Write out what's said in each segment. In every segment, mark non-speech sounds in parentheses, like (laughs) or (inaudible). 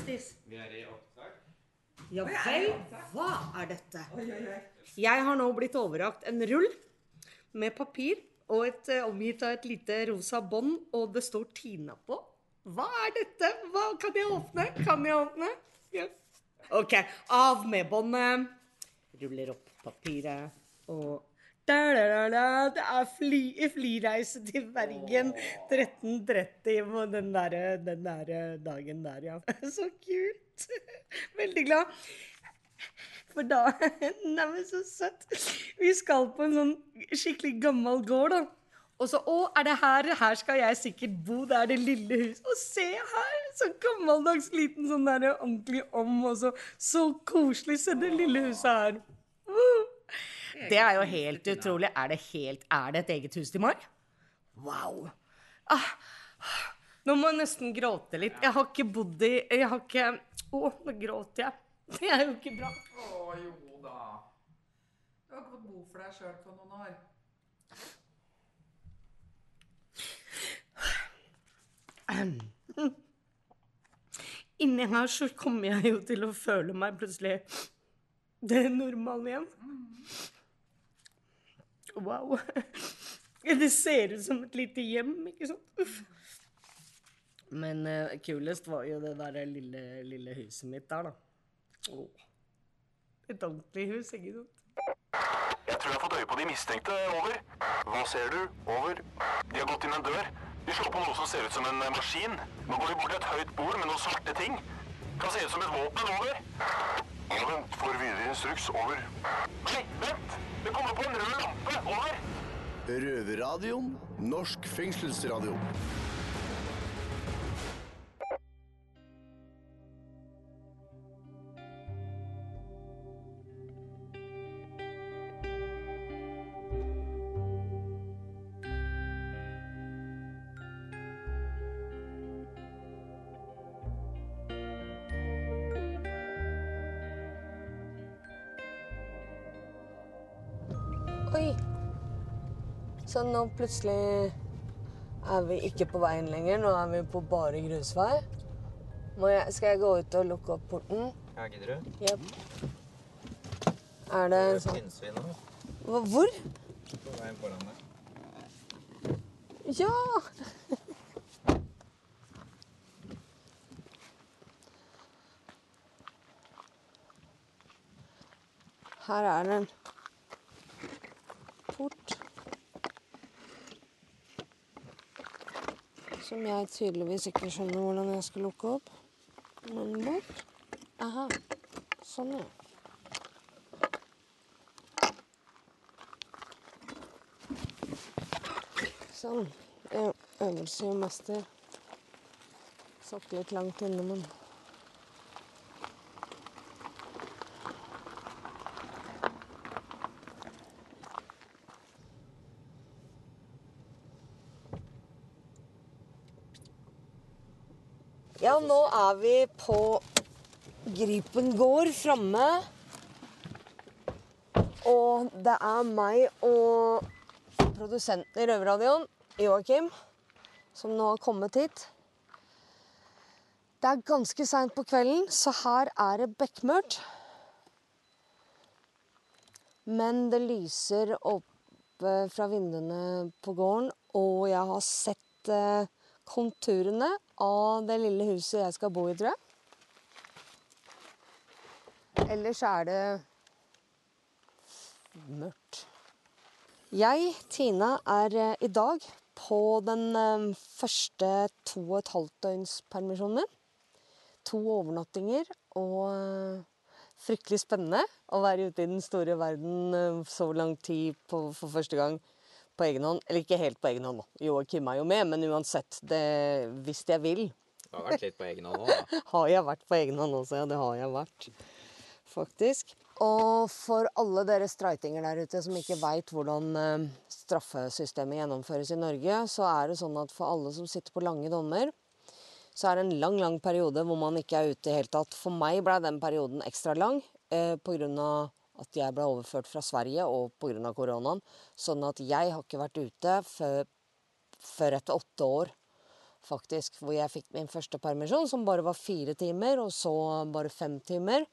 Stis? Vi er i opptak. Ja vel, hva er dette? Jeg har nå blitt overrakt en rull med papir og et, eh, omgitt av et lite rosa bånd, og det står Tina på. Hva er dette? Hva, kan jeg åpne? Kan jeg åpne? Yes. OK, av med båndet. Ruller opp papiret og. Det er fly, flyreise til Bergen 13.30 på den der, dagen der, ja. (laughs) Så kult. Veldig glad. For da (laughs) Neimen, så søtt. Vi skal på en sånn skikkelig gammel gård, da. Og så Å, er det her? Her skal jeg sikkert bo. Det er det lille huset. Og se her! Så gammeldags liten sånn der ordentlig om, og så så koselig. Se det lille huset her. Uh. Det er jo helt utrolig. Er det helt Er det et eget hus til Mai? Wow. Ah. Nå må jeg nesten gråte litt. Jeg har ikke bodd i Jeg har ikke Å, nå gråter jeg. Det er jo ikke bra. Å jo da. Du har ikke fått bo for deg sjøl på noen år. Inni her så kommer jeg jo til å føle meg plutselig det normale igjen. Wow. (laughs) Det ser ut som et lite hjem, ikke sant? Uff. Men uh, kulest var jo det der lille, lille huset mitt der, da. Åh. Et ordentlig hus, ikke sant? Jeg tror jeg har fått øye på de mistenkte. Over. Hva ser du? Over. De har gått inn en dør. De slår på noe som ser ut som en eh, maskin. Nå går de bort til et høyt bord med noen svarte ting. Kan se ut som et våpen. Over. Ja, vent. Får videre instruks. Over. Nei, vent! Det kommer på en rød lampe. Over. Røverradioen. Norsk fengselsradio. Så nå plutselig er vi ikke på veien lenger. Nå er vi på bare grusvei. Må jeg, skal jeg gå ut og lukke opp porten? Ja, gidder du? Yep. Er det sånn Pinnsvin nå. Hva- Hvor? På veien foran deg. Ja! (laughs) Her er det en port. Som jeg tydeligvis ikke skjønner hvordan jeg skal lukke opp. Men bort. Aha. Sånn, ja. Sånn. Øvelse gjør mester. Satt litt langt inne, men Ja, nå er vi på Gripen gård framme. Og det er meg og produsenten i Røverradioen, Joakim, som nå har kommet hit. Det er ganske seint på kvelden, så her er det bekmørkt. Men det lyser oppe fra vinduene på gården, og jeg har sett eh, konturene av det lille huset jeg skal bo i, tror jeg. Ellers er det mørkt. Jeg, Tina, er eh, i dag på den eh, første to og et halvt døgns permisjonen min. To overnattinger og eh, fryktelig spennende å være ute i den store verden så lang tid på, for første gang på egen hånd. Eller ikke helt på egen hånd. Joakim er jo med, men uansett, det, hvis jeg vil, Du har vært litt på egen hånd òg, da. (laughs) har jeg vært på egen hånd også, ja. Det har jeg vært, faktisk. Og for alle dere streitinger der ute som ikke veit hvordan eh, straffesystemet gjennomføres i Norge, så er det sånn at for alle som sitter på lange dommer, så er det en lang, lang periode hvor man ikke er ute i hele tatt. For meg ble den perioden ekstra lang eh, pga. At jeg ble overført fra Sverige og pga. koronaen. Sånn at jeg har ikke vært ute før, før etter åtte år. faktisk. Hvor jeg fikk min første permisjon, som bare var fire timer, og så bare fem timer.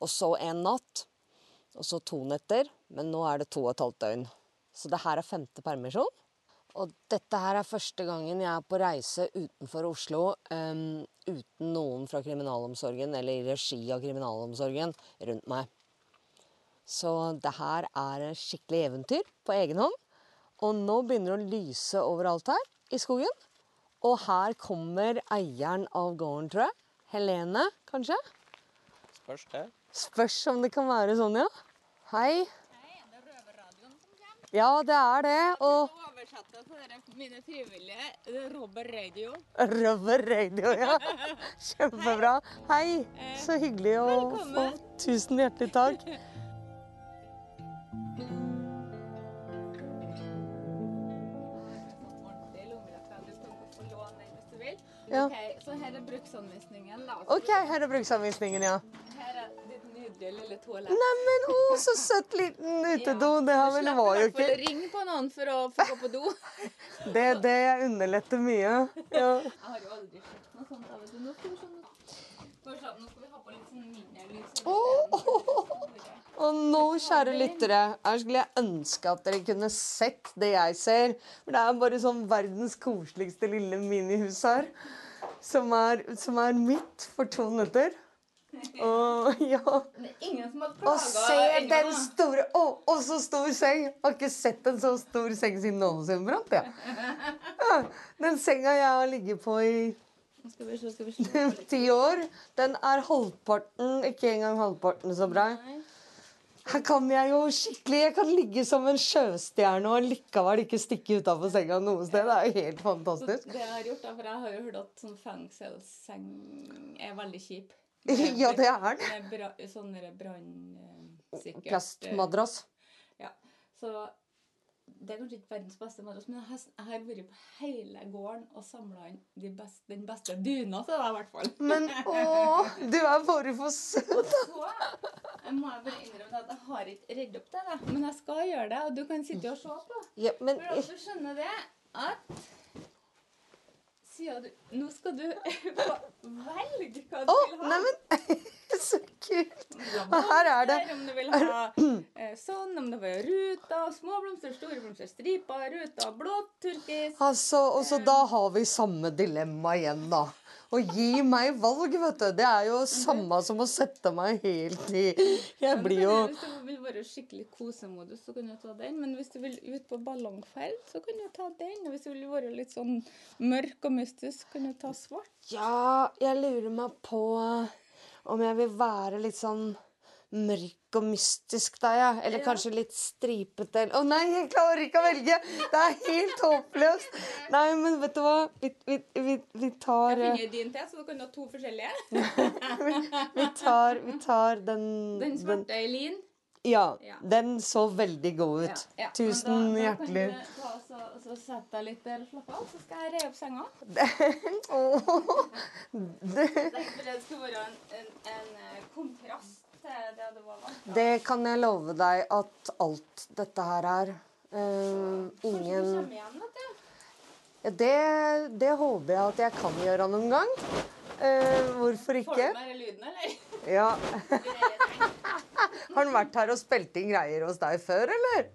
Og så en natt. Og så to netter. Men nå er det to og et halvt døgn. Så det her er femte permisjon. Og dette her er første gangen jeg er på reise utenfor Oslo um, uten noen fra kriminalomsorgen eller i regi av kriminalomsorgen rundt meg. Så det her er et skikkelig eventyr på egen hånd. Og nå begynner det å lyse overalt her i skogen. Og her kommer eieren av gården, tror jeg. Helene, kanskje? Spørs det. Spørs om det kan være sånn, ja. Hei. Ja, det er det. Og Oversatte til dere mine frivillige. Det er Robert Radio. Røver Radio, ja. (laughs) Kjempebra. Hei. Så hyggelig å få Tusen hjertelig takk. (laughs) Ja. Ok, Så her er bruksanvisningen. da. OK, her er bruksanvisningen, ja. Her er ditt nydelige lille toalett. Neimen, å, så søtt liten (laughs) utedo. Det her vel var jo ikke Ring på noen for å få gå på do. (laughs) Det, det underletter mye. Ja. (laughs) Jeg har jo aldri sett noe sånt. da, vet. Nå skal vi se nå. Skal vi ha på litt sånn mindre lys. Og nå, kjære lyttere, her skulle jeg ønske at dere kunne sett det jeg ser. For det er bare sånn verdens koseligste lille minihus her. Som er, som er mitt for to minutter. Og ja Og se den store Å, og så stor seng! Jeg Har ikke sett en så stor seng siden noensinne brant, jeg. Ja. Den senga jeg har ligget på i skal vi se, skal vi se. (laughs) ti år, den er halvparten, ikke engang halvparten så bra. Nei. Her kan jeg jo skikkelig Jeg kan ligge som en sjøstjerne og likevel ikke stikke utafor senga noe sted. Det er jo helt fantastisk. det jeg har gjort, da, for jeg har jo hørt at sånn fengselsseng er veldig kjip. (laughs) Ja, det er den. Med sånne brannsikkert Plastmadrass. Ja. Så det er kanskje ikke verdens beste madrass, men jeg har, vært på hele gården og samla inn de best, den beste dyna til deg, i hvert fall. Men å, du er bare for søt. Jeg må jeg bare innrømme at jeg har ikke redd opp det, da. men jeg skal gjøre det, og du kan sitte og se på. Ja, men For at du skjønner det at siden du Nå skal du (laughs) velge hva du oh, vil ha. neimen (laughs) Så kult. Du vil ha Og her er det- Om du vil ha eh, sånn, om det var ruter, små blomster, store blomster, striper, ruter, blått, turkis Altså, og så da har vi samme dilemma igjen, da. Å gi meg valg, vet du. Det er jo samme som å sette meg helt i (laughs) Jeg blir jo Hvis du vil være skikkelig kosemodus, så kan du ta den. Men hvis du vil ut på ballongferd, så kan du ta den. Og hvis du vil være litt sånn mørk og mystisk, kan du ta svart. Ja, jeg lurer meg på om jeg vil være litt sånn mørk og mystisk da, ja. Eller kanskje litt stripete. Å nei, jeg klarer ikke å velge! Det er helt håpløst. Nei, men vet du hva? Vi, vi, vi, vi tar Jeg eh, finner din til, så du kan ha to forskjellige. (laughs) Vi tar, vi tar den, Den svarte i lin. Ja, Ja. den så veldig god ut. ja. Tusen Men da, hjertelig. Da kan du ta, og så sette deg litt og slappe av, så skal jeg re opp senga. oh, det, det skal være en, en, en eh, kontrast til det du var vant det kan jeg love deg at alt dette her er. Uh, Kanskje du ingen kommer igjen, vet du. Ja, det, det håper jeg at jeg kan gjøre noen gang. Uh, hvorfor Får du du bare lyden, eller? Ja. (laughs) Har han vært her og spilt inn greier hos deg før, eller?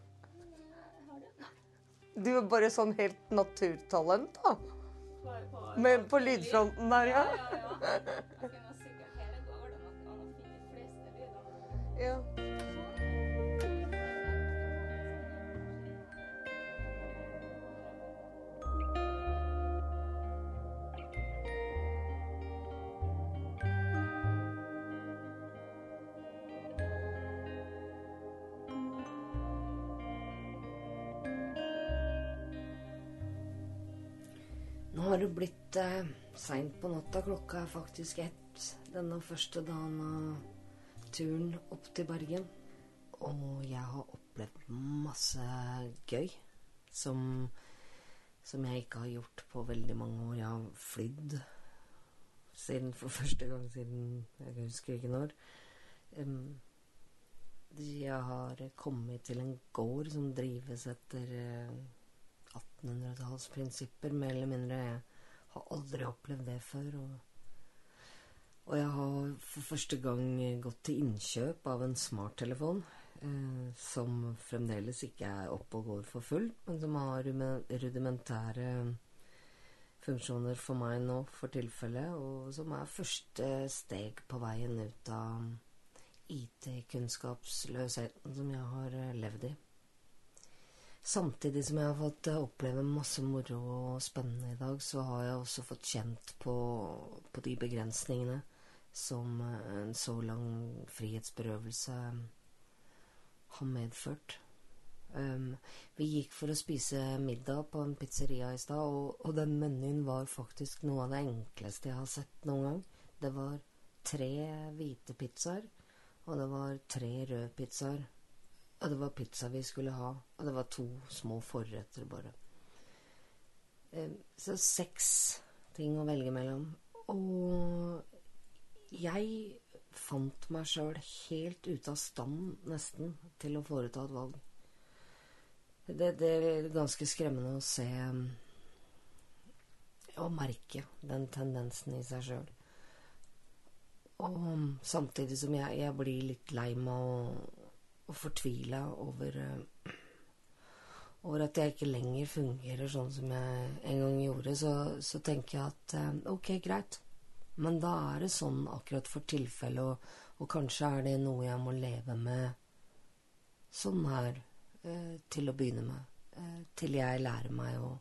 Du er bare sånn helt naturtalent, da. Men på lydfronten der, ja. Ja, ja, blitt eh, seint på natta. Klokka er faktisk ett denne første dagen av turen opp til Bergen. Og jeg har opplevd masse gøy som, som jeg ikke har gjort på veldig mange år. Jeg har flydd siden for første gang siden jeg husker ikke når. Um, jeg har kommet til en gård som drives etter eh, 1800-tallsprinsipper, mer eller mindre. Har aldri opplevd det før. Og, og jeg har for første gang gått til innkjøp av en smarttelefon. Eh, som fremdeles ikke er oppe og går for fullt, men som har rudimentære funksjoner for meg nå for tilfellet, og som er første steg på veien ut av IT-kunnskapsløsheten som jeg har eh, levd i. Samtidig som jeg har fått eh, oppleve masse moro og spennende i dag, så har jeg også fått kjent på, på de begrensningene som eh, en så lang frihetsberøvelse har medført. Um, vi gikk for å spise middag på en pizzeria i stad, og, og den menyen var faktisk noe av det enkleste jeg har sett noen gang. Det var tre hvite pizzaer, og det var tre røde pizzaer. Og det var pizza vi skulle ha, og det var to små forretter, bare. Um, så seks ting å velge mellom. Og jeg fant meg sjøl helt ute av stand, nesten, til å foreta et valg. Det, det er ganske skremmende å se og merke den tendensen i seg sjøl. Og samtidig som jeg, jeg blir litt lei meg og, og fortvila over eh, over at jeg ikke lenger fungerer sånn som jeg en gang gjorde, så, så tenker jeg at eh, ok, greit. Men da er det sånn akkurat for tilfellet, og, og kanskje er det noe jeg må leve med sånn her eh, til å begynne med. Til jeg lærer meg å,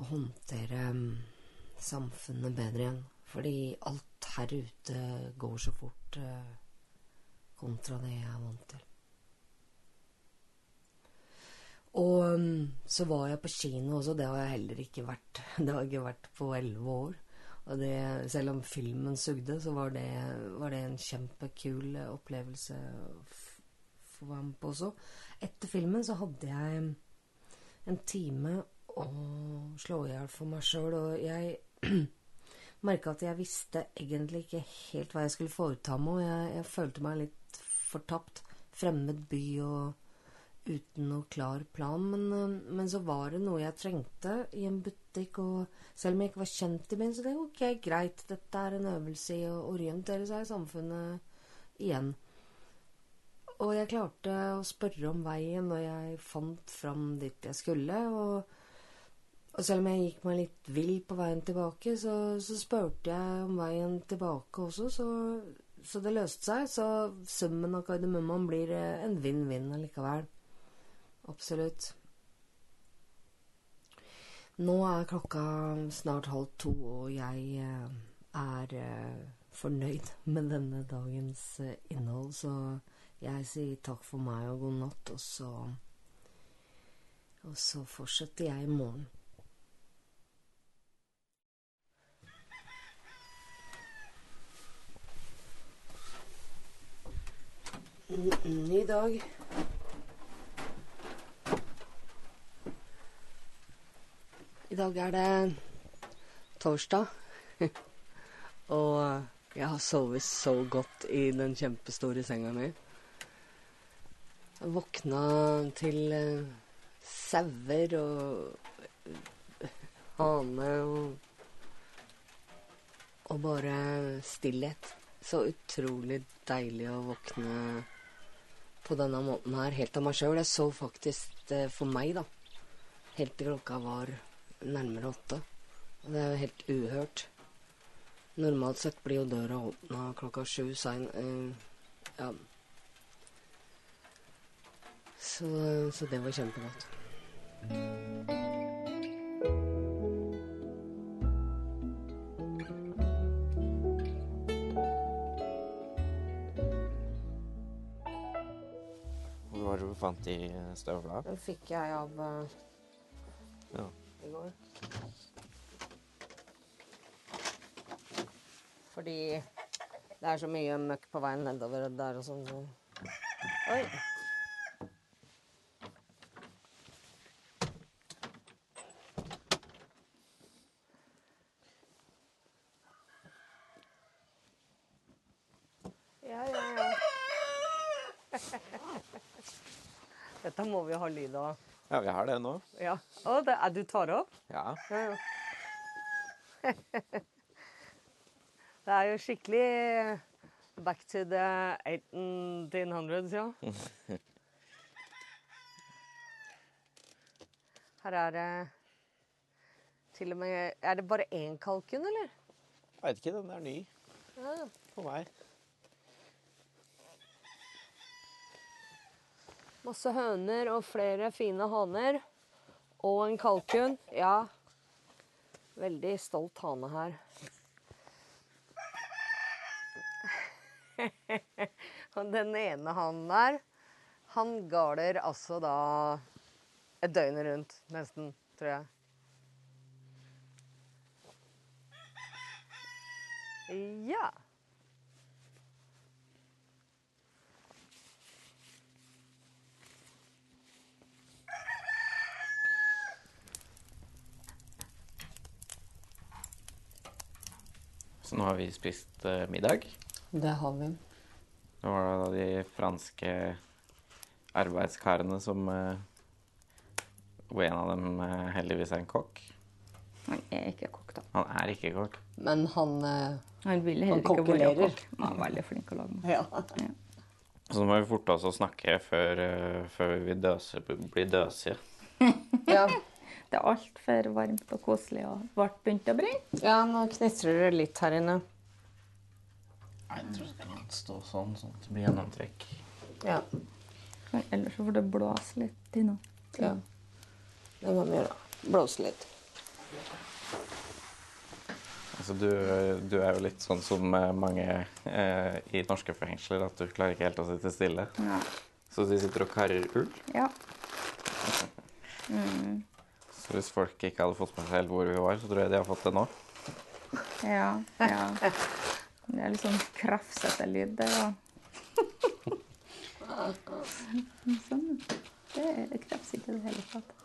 å håndtere samfunnet bedre igjen. Fordi alt her ute går så fort eh, kontra det jeg er vant til. Og mm, så var jeg på kino også, det har jeg heller ikke vært. (laughs) Det har jeg ikke vært på elleve år. Og det, selv om filmen sugde, så var det, var det en kjempekul opplevelse å få være med på også. Etter filmen så hadde jeg en time å slå i hjel for meg sjøl, og jeg (clears throat) merka at jeg visste egentlig ikke helt hva jeg skulle foreta meg, og jeg, jeg følte meg litt fortapt. Fremmed by og uten noe klar plan, men, øh, men så var det noe jeg trengte i en butikk, og selv om jeg ikke var kjent i byen, så tenkte jeg ok, greit, dette er en øvelse i å orientere seg i samfunnet igjen. Og jeg klarte å spørre om veien, og jeg fant fram dit jeg skulle, og, og selv om jeg gikk meg litt vill på veien tilbake, så, så spurte jeg om veien tilbake også, så, så det løste seg. Så summen av kardemummaen blir eh, en vinn-vinn allikevel. Absolutt. Nå er klokka snart halv to, og jeg eh, er eh, fornøyd med denne dagens innhold, så jeg sier takk for meg og god natt, og så Og så fortsetter jeg i morgen. Ny dag. I dag er det torsdag. (laughs) Og jeg har sovet så godt i den kjempestore senga mi. Jeg våkna til eh, sauer og hane og Og bare stillhet. Så utrolig deilig å våkne på denne måten her, helt av meg sjøl. Jeg så faktisk for meg, da. Helt til klokka var nærmere åtte. Og det er jo helt uhørt. Normalt sett blir jo døra åpna klokka sju sein. uh, ja. Så, så det var kjempegodt. Fant de støvla? Den fikk jeg av uh, Ja. i går. Fordi det er så mye møkk på veien nedover der og sånn. Oi. Ja, ja, ja. Dette må vi har lyd og Ja, vi har det nå. Ja. Å, det er du tar opp? Ja. Ja, ja. (laughs) Det er jo skikkelig back to the 1800s, ja. (laughs) Her er det til og med Er det bare én kalkun, eller? Jeg vet ikke, den er ny Ja. for meg. Masse høner og flere fine haner. Og en kalkun. Ja. Veldig stolt hane her. (laughs) Og den ene hanen der, han galer altså da et døgn rundt, nesten, tror jeg. Ja. Så nå har vi spist eh, middag. Det har vi. Det var da de franske arbeidskarene som eh, Hvor en av dem eh, heldigvis er en kokk. Han er ikke kokk, da. Han er ikke kokk. Men han eh, Han vil Han ikke være kokk. Han er veldig flink til å lage mat. Ja. Så nå må vi forte oss å snakke før, eh, før vi døser, blir døsige. ja. Det altfor varmt og koselig og ble begynt å brenne. Ja, nå knitrer det litt her inne. Jeg tror det kan stå sånn, sånn at det blir gjennomtrekk. Ja. Men Ellers så får det blåse litt i nå. ja. Det må vi gjøre. Blåse litt. Altså, du, du er jo litt sånn som eh, mange eh, i norske fengsler, at du klarer ikke helt å sitte stille. Ja. Så de sitter og karrer ull. ja. (laughs) Mm. Så hvis folk ikke hadde fått med seg helt hvor vi var, så tror jeg de har fått det nå. Ja. ja. Det er litt sånn krafsete lyd det da. Sånn. Det er krafs ikke i det hele tatt.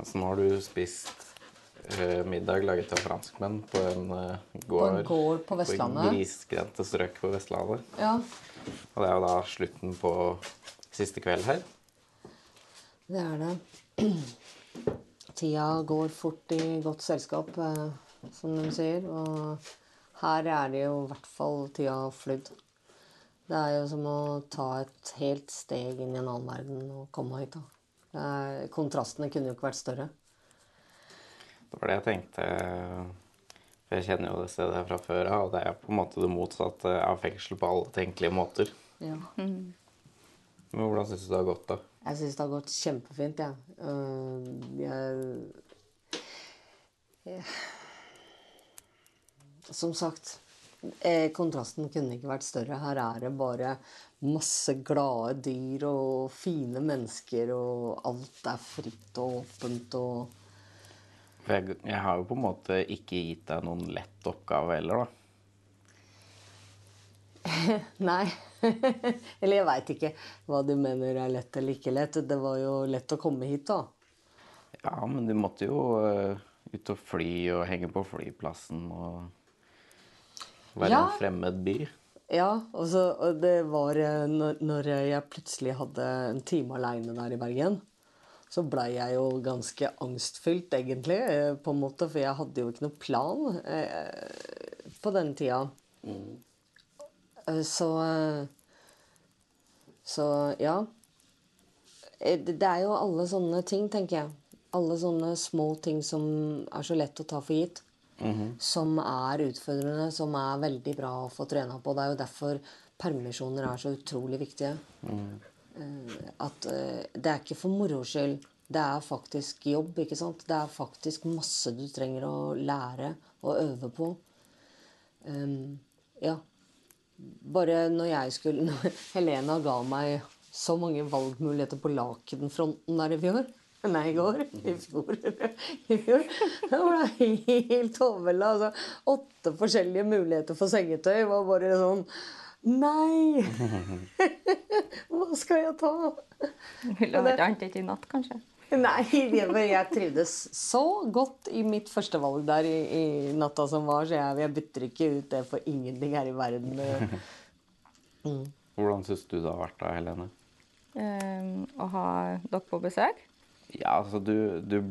Altså, nå har du spist uh, middag laget av franskmenn på en eh, På en gård på Vestlandet. På grisgrendte strøk på Vestlandet. Ja, Og det er jo da slutten på siste kveld her. det er det. Tida går fort i godt selskap, eh, som de sier. Og her er det jo i hvert fall tida flydd. Det er jo som å ta et helt steg inn i en annen verden og komme hit. da. Kontrastene kunne jo ikke vært større. Det var det jeg tenkte. For jeg kjenner jo det stedet her fra før av, og det er på en måte det motsatte av fengsel på alle tenkelige måter. Ja. Men hvordan syns du det har gått, da? Jeg syns det har gått kjempefint, ja. Jeg, Ja. Som sagt, eh, kontrasten kunne ikke vært større. Her er det bare masse glade dyr og fine mennesker, og alt er fritt og åpent og For jeg, jeg har jo på en måte ikke gitt deg noen lett oppgave heller, da. (laughs) Nei. (laughs) Eller jeg veit ikke hva du mener er lett eller ikke lett. Det var jo lett å komme hit, da. Ja, men du måtte jo eh, ut og fly og henge på flyplassen og være Ja. en fremmed by. Ja, og, så, og det var eh, når, når jeg plutselig hadde en time aleine der i Bergen, så blei jeg jo ganske angstfylt, egentlig, eh, på en måte, for jeg hadde jo ikke noe plan eh, på den tida. Eh, Så eh, Så ja. Eh, Det er jo alle sånne ting, tenker jeg. Alle sånne små ting som er så lett å ta for gitt som er utfordrende, som er veldig bra å få trena på. Det er jo derfor permisjoner er så utrolig viktige. Mm. At eh, det er ikke for moro skyld. Det er faktisk jobb, ikke sant. Det er faktisk masse du trenger å lære og øve på. Um, ja. Bare når jeg skulle (laughs) Når Helena ga meg så mange valgmuligheter på lakenfronten der i fjor Nei, i går. I fjor. (laughs) I fjor. Det var helt overvelda. Altså, åtte forskjellige muligheter for sengetøy var bare sånn Nei! (laughs) Hva skal jeg ta? Ville ha et annet i natt, kanskje. (laughs) Nei, (laughs) jeg, trivdes så godt i mitt første valg der i, i natta som var, så jeg, jeg bytter ikke ut det for ingenting her i verden. (laughs) Hvordan syns du det har vært da, Helene? Um, å ha dere på besøk. Ja, altså du, du,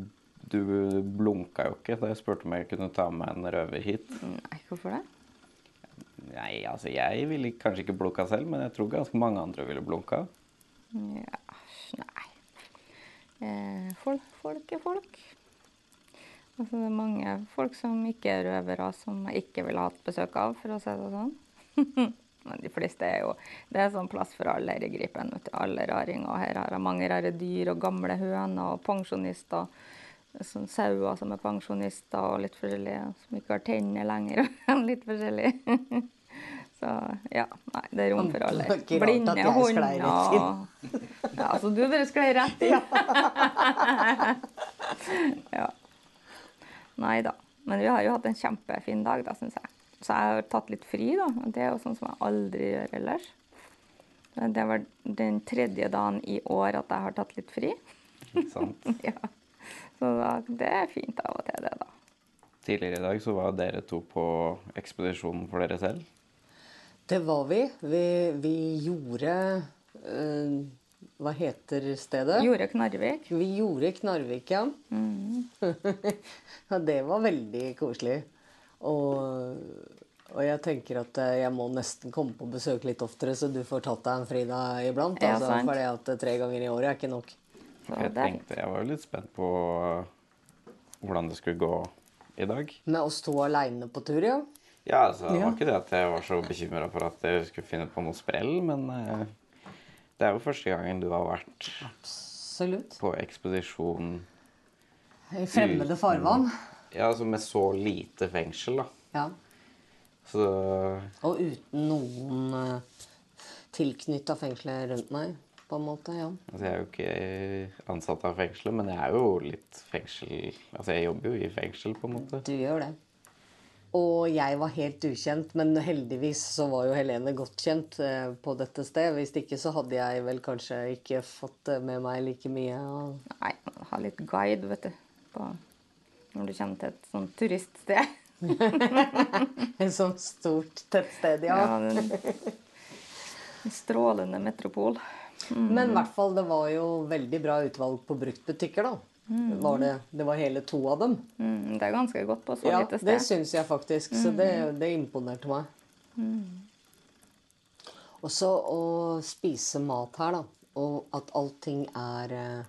Du blunka jo ikke da jeg spurte om jeg kunne ta med en røver hit. Nei, hvorfor det? Nei, altså jeg ville kanskje ikke blunka selv, men jeg tror ganske mange andre ville blunka. Ja. Eh, folk, folk er folk. Altså, det er mange folk som ikke er røvere, som jeg ikke ville hatt besøk av, for å si det sånn. (laughs) Men de fleste er jo Det er sånn plass for alle her i Gripen. Alle raringer. Her har jeg mange rare dyr og gamle høner og pensjonister. Sånn sauer som er pensjonister og litt forskjellige, som ikke har tenner lenger. (laughs) litt forskjellig. (laughs) Så ja, nei, det er rom for alle. Blinde hunder og Ja, altså du bare sklei rett inn. (laughs) ja. Nei da. Men vi har jo hatt en kjempefin dag, da, syns jeg. Så jeg har tatt litt fri, da. og Det er jo sånn som jeg aldri gjør ellers. Det var den tredje dagen i år at jeg har tatt litt fri. Sant? (laughs) ja. Så da, det er fint av og til, det, da. Tidligere i dag så var dere to på ekspedisjon for dere selv. Det var vi. Vi, vi gjorde eh, Hva heter stedet? Gjorde Knarvik. Vi gjorde Knarvik, ja. ja. (laughs) Det var veldig koselig. Og, og jeg tenker at eh, jeg må nesten komme på besøk litt oftere, så du får tatt deg en fridag iblant. Ja, altså, fordi at tre ganger i året er ikke nok. Jeg tenkte, jeg var jo litt spent på hvordan det skulle gå i dag. Med oss to aleine på tur, ja. Ja, altså, det var ikke det at jeg var så bekymra for at jeg skulle finne på noe sprell, men uh, det er jo første gangen du har vært Absolutt. på ekspedisjon I fremmede farvann. ja, altså med så lite fengsel, da. Ja. Så Og uten noen uh, tilknytta fengselet rundt meg, på en måte. ja. altså, jeg er jo ikke ansatt av fengselet, men jeg er jo litt fengsel Altså, jeg jobber jo i fengsel, på en måte. Du gjør det. Og jeg var helt ukjent, men heldigvis så var jo Helene godt kjent eh, på dette sted. Hvis ikke så hadde jeg vel kanskje ikke fått eh, med meg like mye. nei, ha litt guide, vet du. På, når du kommer til et sånt turiststed. (laughs) Et sånt stort tettsted, ja. Ja, en, en strålende metropol. Men i hvert fall, det var jo veldig bra utvalg på bruktbutikker, da. Var det, det var hele to av dem. Mm, det er ganske godt på så Ja, lite det sted. syns jeg faktisk. Så det, det imponerte meg. Og så å spise mat her, da. Og at allting er eh,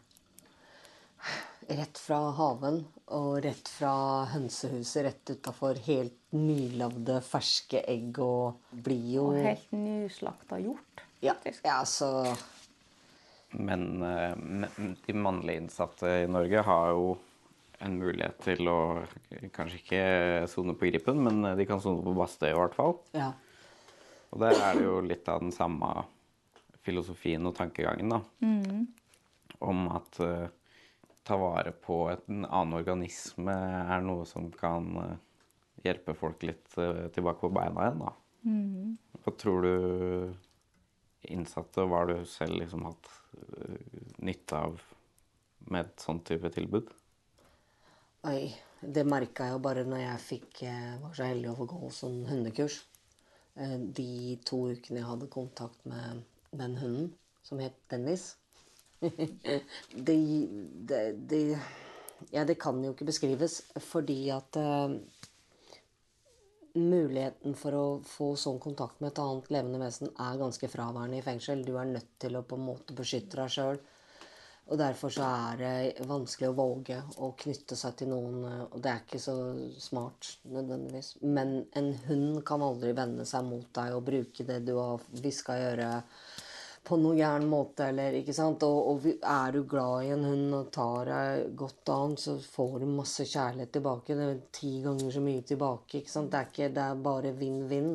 rett fra haven og rett fra hønsehuset rett utafor. Helt nylagde, ferske egg og blir jo Og helt nyslakta hjort. ja, faktisk. ja, så Men eh, men de mannlige innsatte i Norge har jo en mulighet til å kanskje ikke sone på Gripen, men de kan sone på Bastøy i hvert fall. Ja. Og der er det jo litt av den samme filosofien og tankegangen, da. Om at uh, ta vare på en annen organisme er noe som kan uh, hjelpe folk litt uh, tilbake på beina igjen, da. Hva tror du innsatte hva har du selv liksom hatt nytte av med et sånt type tilbud? Oi, det merka jeg jo bare når jeg fikk, eh, var så heldig å få gå som hundekurs. Eh, De to ukene jeg hadde kontakt med den hunden, som het Dennis. det, det, det Ja, det kan jo ikke beskrives, fordi at eh, Muligheten for å få sånn kontakt med et annet levende vesen er ganske fraværende i fengsel. Du er nødt til å på en måte beskytte deg sjøl. Og derfor så er det vanskelig å våge å knytte seg til noen, og det er ikke så smart nødvendigvis. Men en hund kan aldri vende seg mot deg og bruke det du har hviska i gjøre på noen gæren måte, eller ikke sant. Og, og er du glad i en hund og tar deg godt av den, så får du masse kjærlighet tilbake. Det er ti ganger så mye tilbake, ikke sant. Det er, ikke, det er bare vinn-vinn.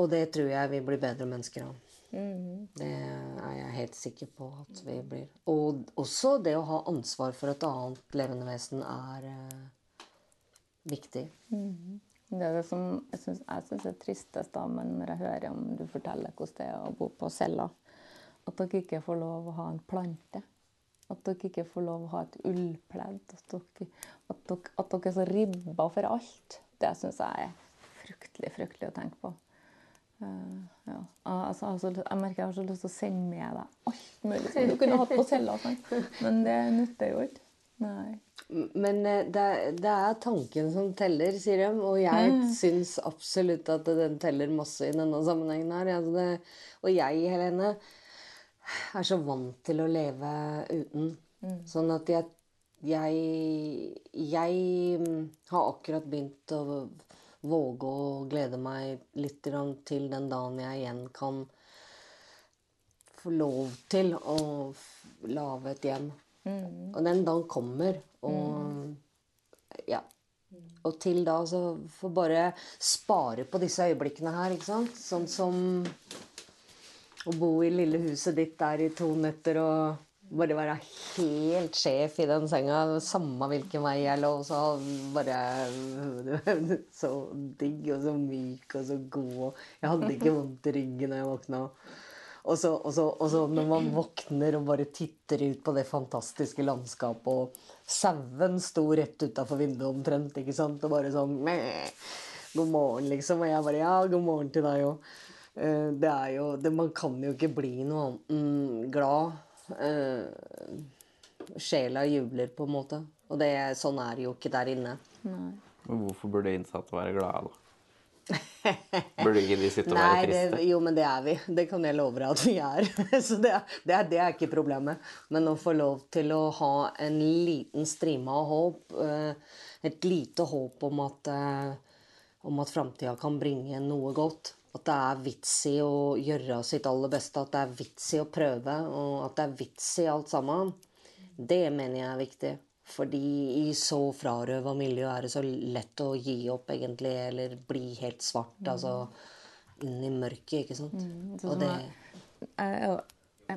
Og det tror jeg vi blir bedre mennesker av. Det er jeg helt sikker på at vi blir. Og også det å ha ansvar for et annet levende vesen er eh, viktig. Det er det som jeg syns er tristest da, men når jeg hører om du forteller hvordan det er å bo på cella. At dere ikke får lov å ha en plante. At dere ikke får lov å ha et ullpledd. At dere, at dere, at dere er så ribba for alt. Det syns jeg er fryktelig, fryktelig å tenke på. Uh, ja. altså, altså, jeg merker jeg har så lyst til å sende med deg alt mulig som du kunne hatt på cella. Men det nytter jo ikke. Nei. Men eh, det, det er tanken som teller, sier de. Og jeg syns absolutt at den teller masse i denne sammenhengen her. Altså det, og jeg, Helene, er så vant til å leve uten. Sånn at jeg, jeg Jeg mm, har akkurat begynt å våge å glede meg litt til den dagen jeg igjen kan få lov til å lage et hjem. Og den dagen kommer. Og ja. Og til da så får bare spare på disse øyeblikkene her, ikke sant? Sånn som å bo i lille huset ditt der i to netter og bare være helt sjef i den senga. Samme hvilken vei jeg lå, så bare (laughs) Så digg og så myk og så god. Jeg hadde ikke vondt i ryggen da jeg våkna. Og så, og, så, og så når man våkner og bare titter ut på det fantastiske landskapet, og sauen sto rett utafor vinduet omtrent, ikke sant, og bare sånn meh, God morgen, liksom. Og jeg bare Ja, god morgen til deg òg. Det er jo det, Man kan jo ikke bli noe annet enn glad. Eh, sjela jubler, på en måte. Og det, sånn er det jo ikke der inne. Nei. Men hvorfor burde innsatte være glade, da? Burde ikke de sitte og være det, jo, men det er vi. Det kan jeg love deg at vi er. (laughs) Så det, er- det, er, det er ikke problemet. Men å få lov til å ha en liten strime av håp, eh, et lite håp om at, eh, om at framtida kan bringe noe godt. At det er vits i å gjøre sitt aller beste, at det er vits i å prøve, og at det er vits i alt sammen. Det mener jeg er viktig. Fordi i så frarøva miljø er det så lett å gi opp, egentlig, eller bli helt svart. Altså inn i mørket, ikke sant. sånn Og det Jeg er jo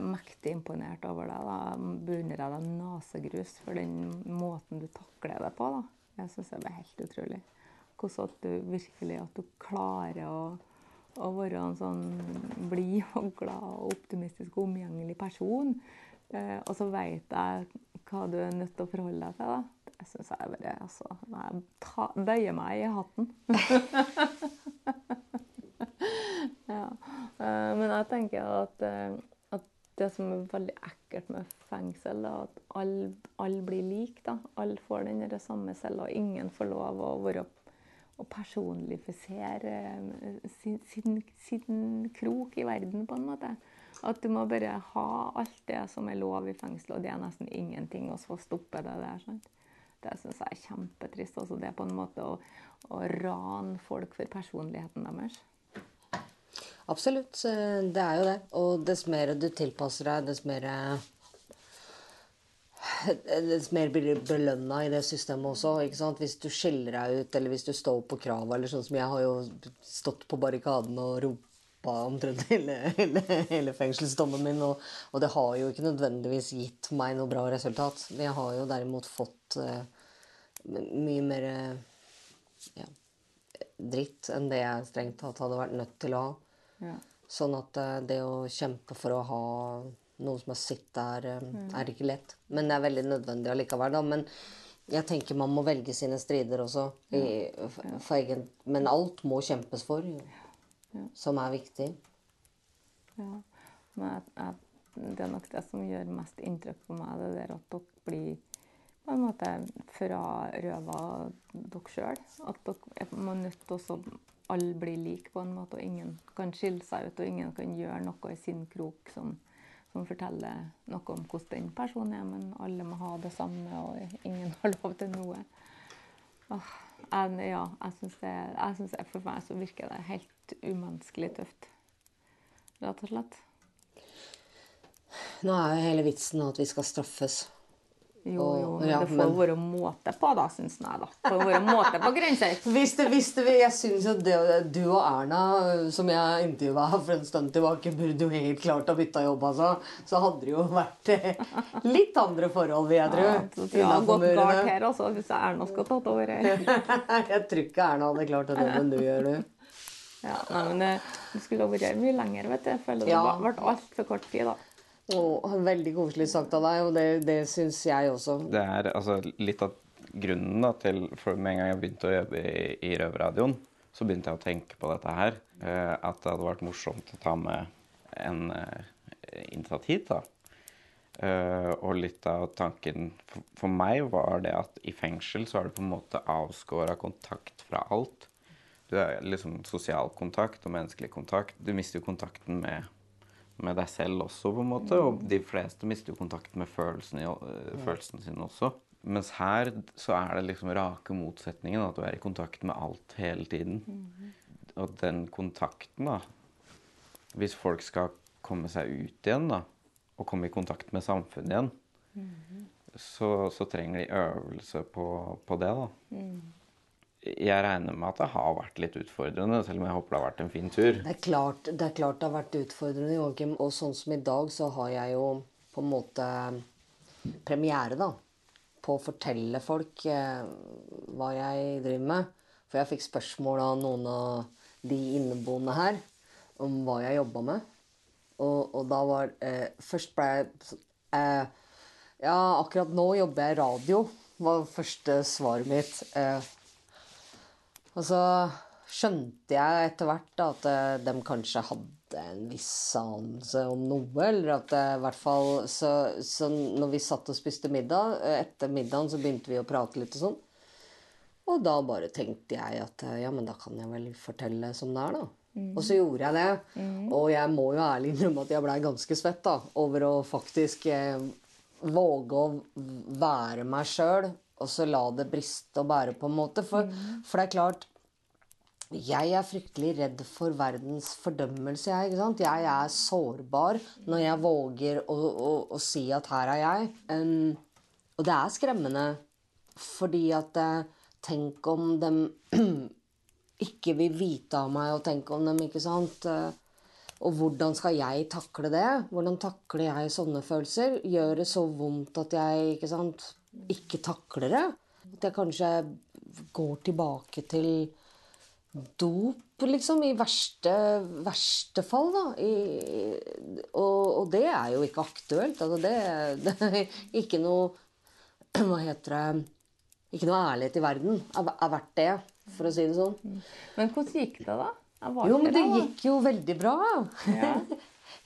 mektig imponert over deg. da. Jeg Beundrer deg nasegrus for den måten du takler det på. da. Jeg syns det er helt utrolig. Hvordan at du virkelig at du klarer å, å være en sånn blid og glad og optimistisk og omgjengelig person. Eh, og så veit jeg hva du er nødt til å forholde deg til. da. Det syns jeg bare altså, Jeg ta, bøyer meg i hatten. (laughs) Ja. Eh, Men jeg tenker at, eh, at det som er veldig ekkelt med fengsel, er at alle all blir like. Alle får den samme cella, og ingen får lov å være å personifisere eh, sin, sin, sin krok i verden, på en måte. At du må bare ha alt det som er lov i fengsel, og det er nesten ingenting, og så stoppe det der. sant? Det syns jeg er kjempetrist. Altså det på en måte å, å rane folk for personligheten deres. Absolutt. eh, Det er jo det. Og dess mer du tilpasser deg, dess mer eh, Dess mer blir du belønna i det systemet også. ikke sant? Hvis du skiller deg ut, eller hvis du står på krava, eller sånn som jeg har jo stått på barrikaden og ropa omtrent (laughs) hele, hele, hele fengselsdommen min, og, og det har jo ikke nødvendigvis gitt meg noe bra resultat. Men jeg har jo derimot fått uh, mye mer uh, ja, dritt enn det jeg strengt tatt hadde vært nødt til å ha. Ja. Sånn at uh, det å kjempe for å ha noe som har sitt der, eh, er ikke lett. Men det er veldig nødvendig allikevel, da. Men jeg tenker man må velge sine strider også. I, for, for egen, men alt må kjempes for, som er viktig. Ja. Men jeg, jeg, det er nok det som gjør mest inntrykk på meg, det der at dere blir på en måte frarøva dere sjøl. At dere er man er nødt til å alle blir like på en måte, og ingen kan skille seg ut, og ingen kan gjøre noe i sin krok som, som forteller noe om hvordan den personen er, men alle må ha det samme, og ingen (laughs) har lov til noe. Åh, jeg, ja, jeg syns synes det For meg så virker det helt umenneskelig tøft. Rett og slett. Nå er jo hele vitsen at vi skal straffes. Jo, jo, men ja, det får men- være måte på, da, syns jeg. da. Det får være måte på grenser. (laughs) Hvis det, hvis det, jeg syns at det, du og Erna, som jeg intervjua for en stund tilbake, burde jo helt klart ha bytta jobb, altså. Så hadde det jo vært eh, litt andre forhold, vil jeg tro. Ja, det hadde innenfor gått galt her også, hvis Erna skulle tatt over her. (laughs) jeg tror ikke Erna hadde klart den jobben du gjør, du. Ja, nei, men det, det skulle vært mye lenger, vet du. Jeg føler det Ja. ble altfor kort tid, da. Og veldig koselig sagt av deg, og det, det syns jeg også. Det er altså litt av grunnen da, til For med en gang jeg begynte å jobbe i, i Røverradioen, så begynte jeg å tenke på dette her. Eh, at det hadde vært morsomt å ta med en eh, innsatt hit. da. Eh, og litt av tanken for, for meg var det at i fengsel så er du på en måte avskåra kontakt fra alt. Du er liksom sosial kontakt og menneskelig kontakt. Du mister jo kontakten med, med deg selv også, på en måte. Og de fleste mister jo kontakten med følelsene, i- følelsene sine også. Mens her så er det liksom rake motsetningen. At du er i kontakt med alt hele tiden. Og den kontakten, da Hvis folk skal komme seg ut igjen, da, og komme i kontakt med samfunnet igjen, så, så trenger de øvelse på, på det, da. Jeg regner med at det har vært litt utfordrende, selv om jeg håper det har vært en fin tur. Det er klart det, er klart det har vært utfordrende, Joakim. Og sånn som i dag, så har jeg jo på en måte premiere, da. På å fortelle folk eh, hva jeg driver med. For jeg fikk spørsmål av noen av de inneboende her om hva jeg jobba med. Og, og da var eh, Først ble jeg eh, Ja, akkurat nå jobber jeg radio, var første svaret mitt. Eh, og så skjønte jeg etter hvert at eh, de kanskje hadde en viss anelse om noe. Eller at det, i hvert fall så, så når vi satt og spiste middag, eh, etter middagen så begynte vi å prate litt og sånn. Og da bare tenkte jeg at eh, ja, men da kan jeg vel fortelle som det er, da. Og så gjorde jeg det. Og jeg må jo ærlig innrømme at jeg blei ganske svett da, over å faktisk eh, våge å være meg sjøl, og så la det briste og bære, på en måte. For, for det er klart jeg er fryktelig redd for verdens fordømmelse. Jeg, ikke sant? jeg er sårbar når jeg våger å, å, å si at her er jeg. Um, og det er skremmende, fordi at eh, Tenk om de (clears throat) ikke vil vite av meg, og tenk om dem, ikke sant Eh, Og hvordan skal jeg takle det? Hvordan takler jeg sånne følelser? Gjør det så vondt at jeg ikke sant, ikke takler det? At jeg kanskje går tilbake til dop, liksom, i verste, verste fall, da. I, og, og det er jo ikke aktuelt. Altså, det, (laughs) det er ikke noe (clears throat) Hva heter det Ikke noe ærlighet i verden er, er verdt det, for å si det sånn. Men hvordan gikk det, da? Jo, men det gikk jo veldig bra. Ja.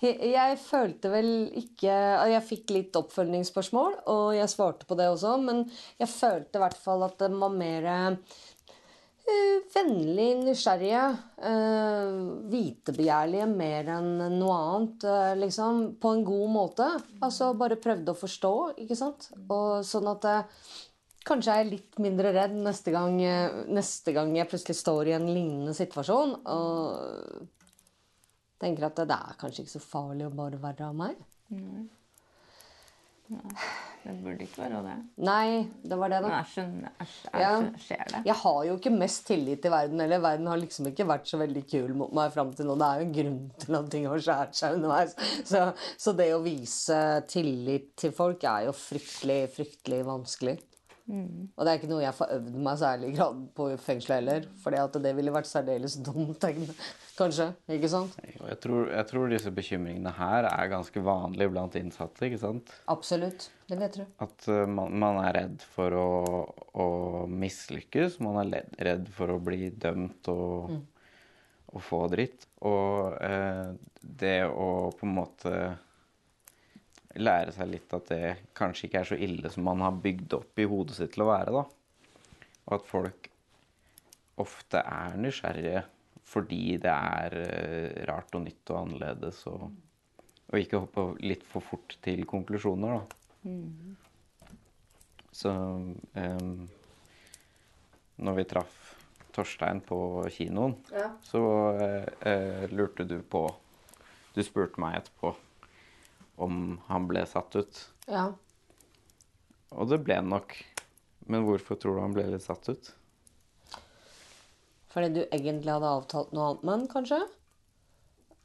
Jeg følte vel ikke Jeg fikk litt oppfølgingsspørsmål, og jeg svarte på det også, men jeg følte i hvert fall at det var mer eh, vennlig nysgjerrige. eh, vitebegjærlige mer enn noe annet, eh, liksom. På en god måte. Altså bare prøvde å forstå, ikke sant. Og sånn at Kanskje jeg er litt mindre redd neste gang, neste gang jeg plutselig står i en lignende situasjon. Og tenker at det er kanskje ikke så farlig å bare være av meg. Det burde ikke være det. Nei, det var det, da. Jeg, jeg, jeg ser det. Jeg har jo ikke mest tillit til verden heller. Verden har liksom ikke vært så veldig kul mot meg fram til nå. Det er jo en grunn til at ting har skåret seg underveis. Så, så det å vise tillit til folk er jo fryktelig, fryktelig vanskelig. Og det er ikke noe jeg får øvd meg særlig grad på i fengselet heller. For det ville vært særdeles dumt, kanskje. Ikke sant? Jeg tror, jeg tror disse bekymringene her er ganske vanlige blant innsatte. ikke sant? Absolutt. Det vet du. At eh, man, man er redd for å, å mislykkes. Man er redd for å bli dømt og, og få dritt. Og eh, det å på en måte lære seg litt at det kanskje ikke er så ille som man har bygd opp i hodet sitt til å være. da. Og at folk ofte er nysgjerrige fordi det er eh, rart og nytt og annerledes. Og, og ikke hoppe litt for fort til konklusjoner, da. Så em, når vi traff Torstein på kinoen, så eh, eh, lurte du på Du spurte meg etterpå om han ble satt ut. Ja. Og det ble han nok. Men hvorfor tror du han ble litt satt ut? Fordi du egentlig hadde avtalt noe annet med han, kanskje?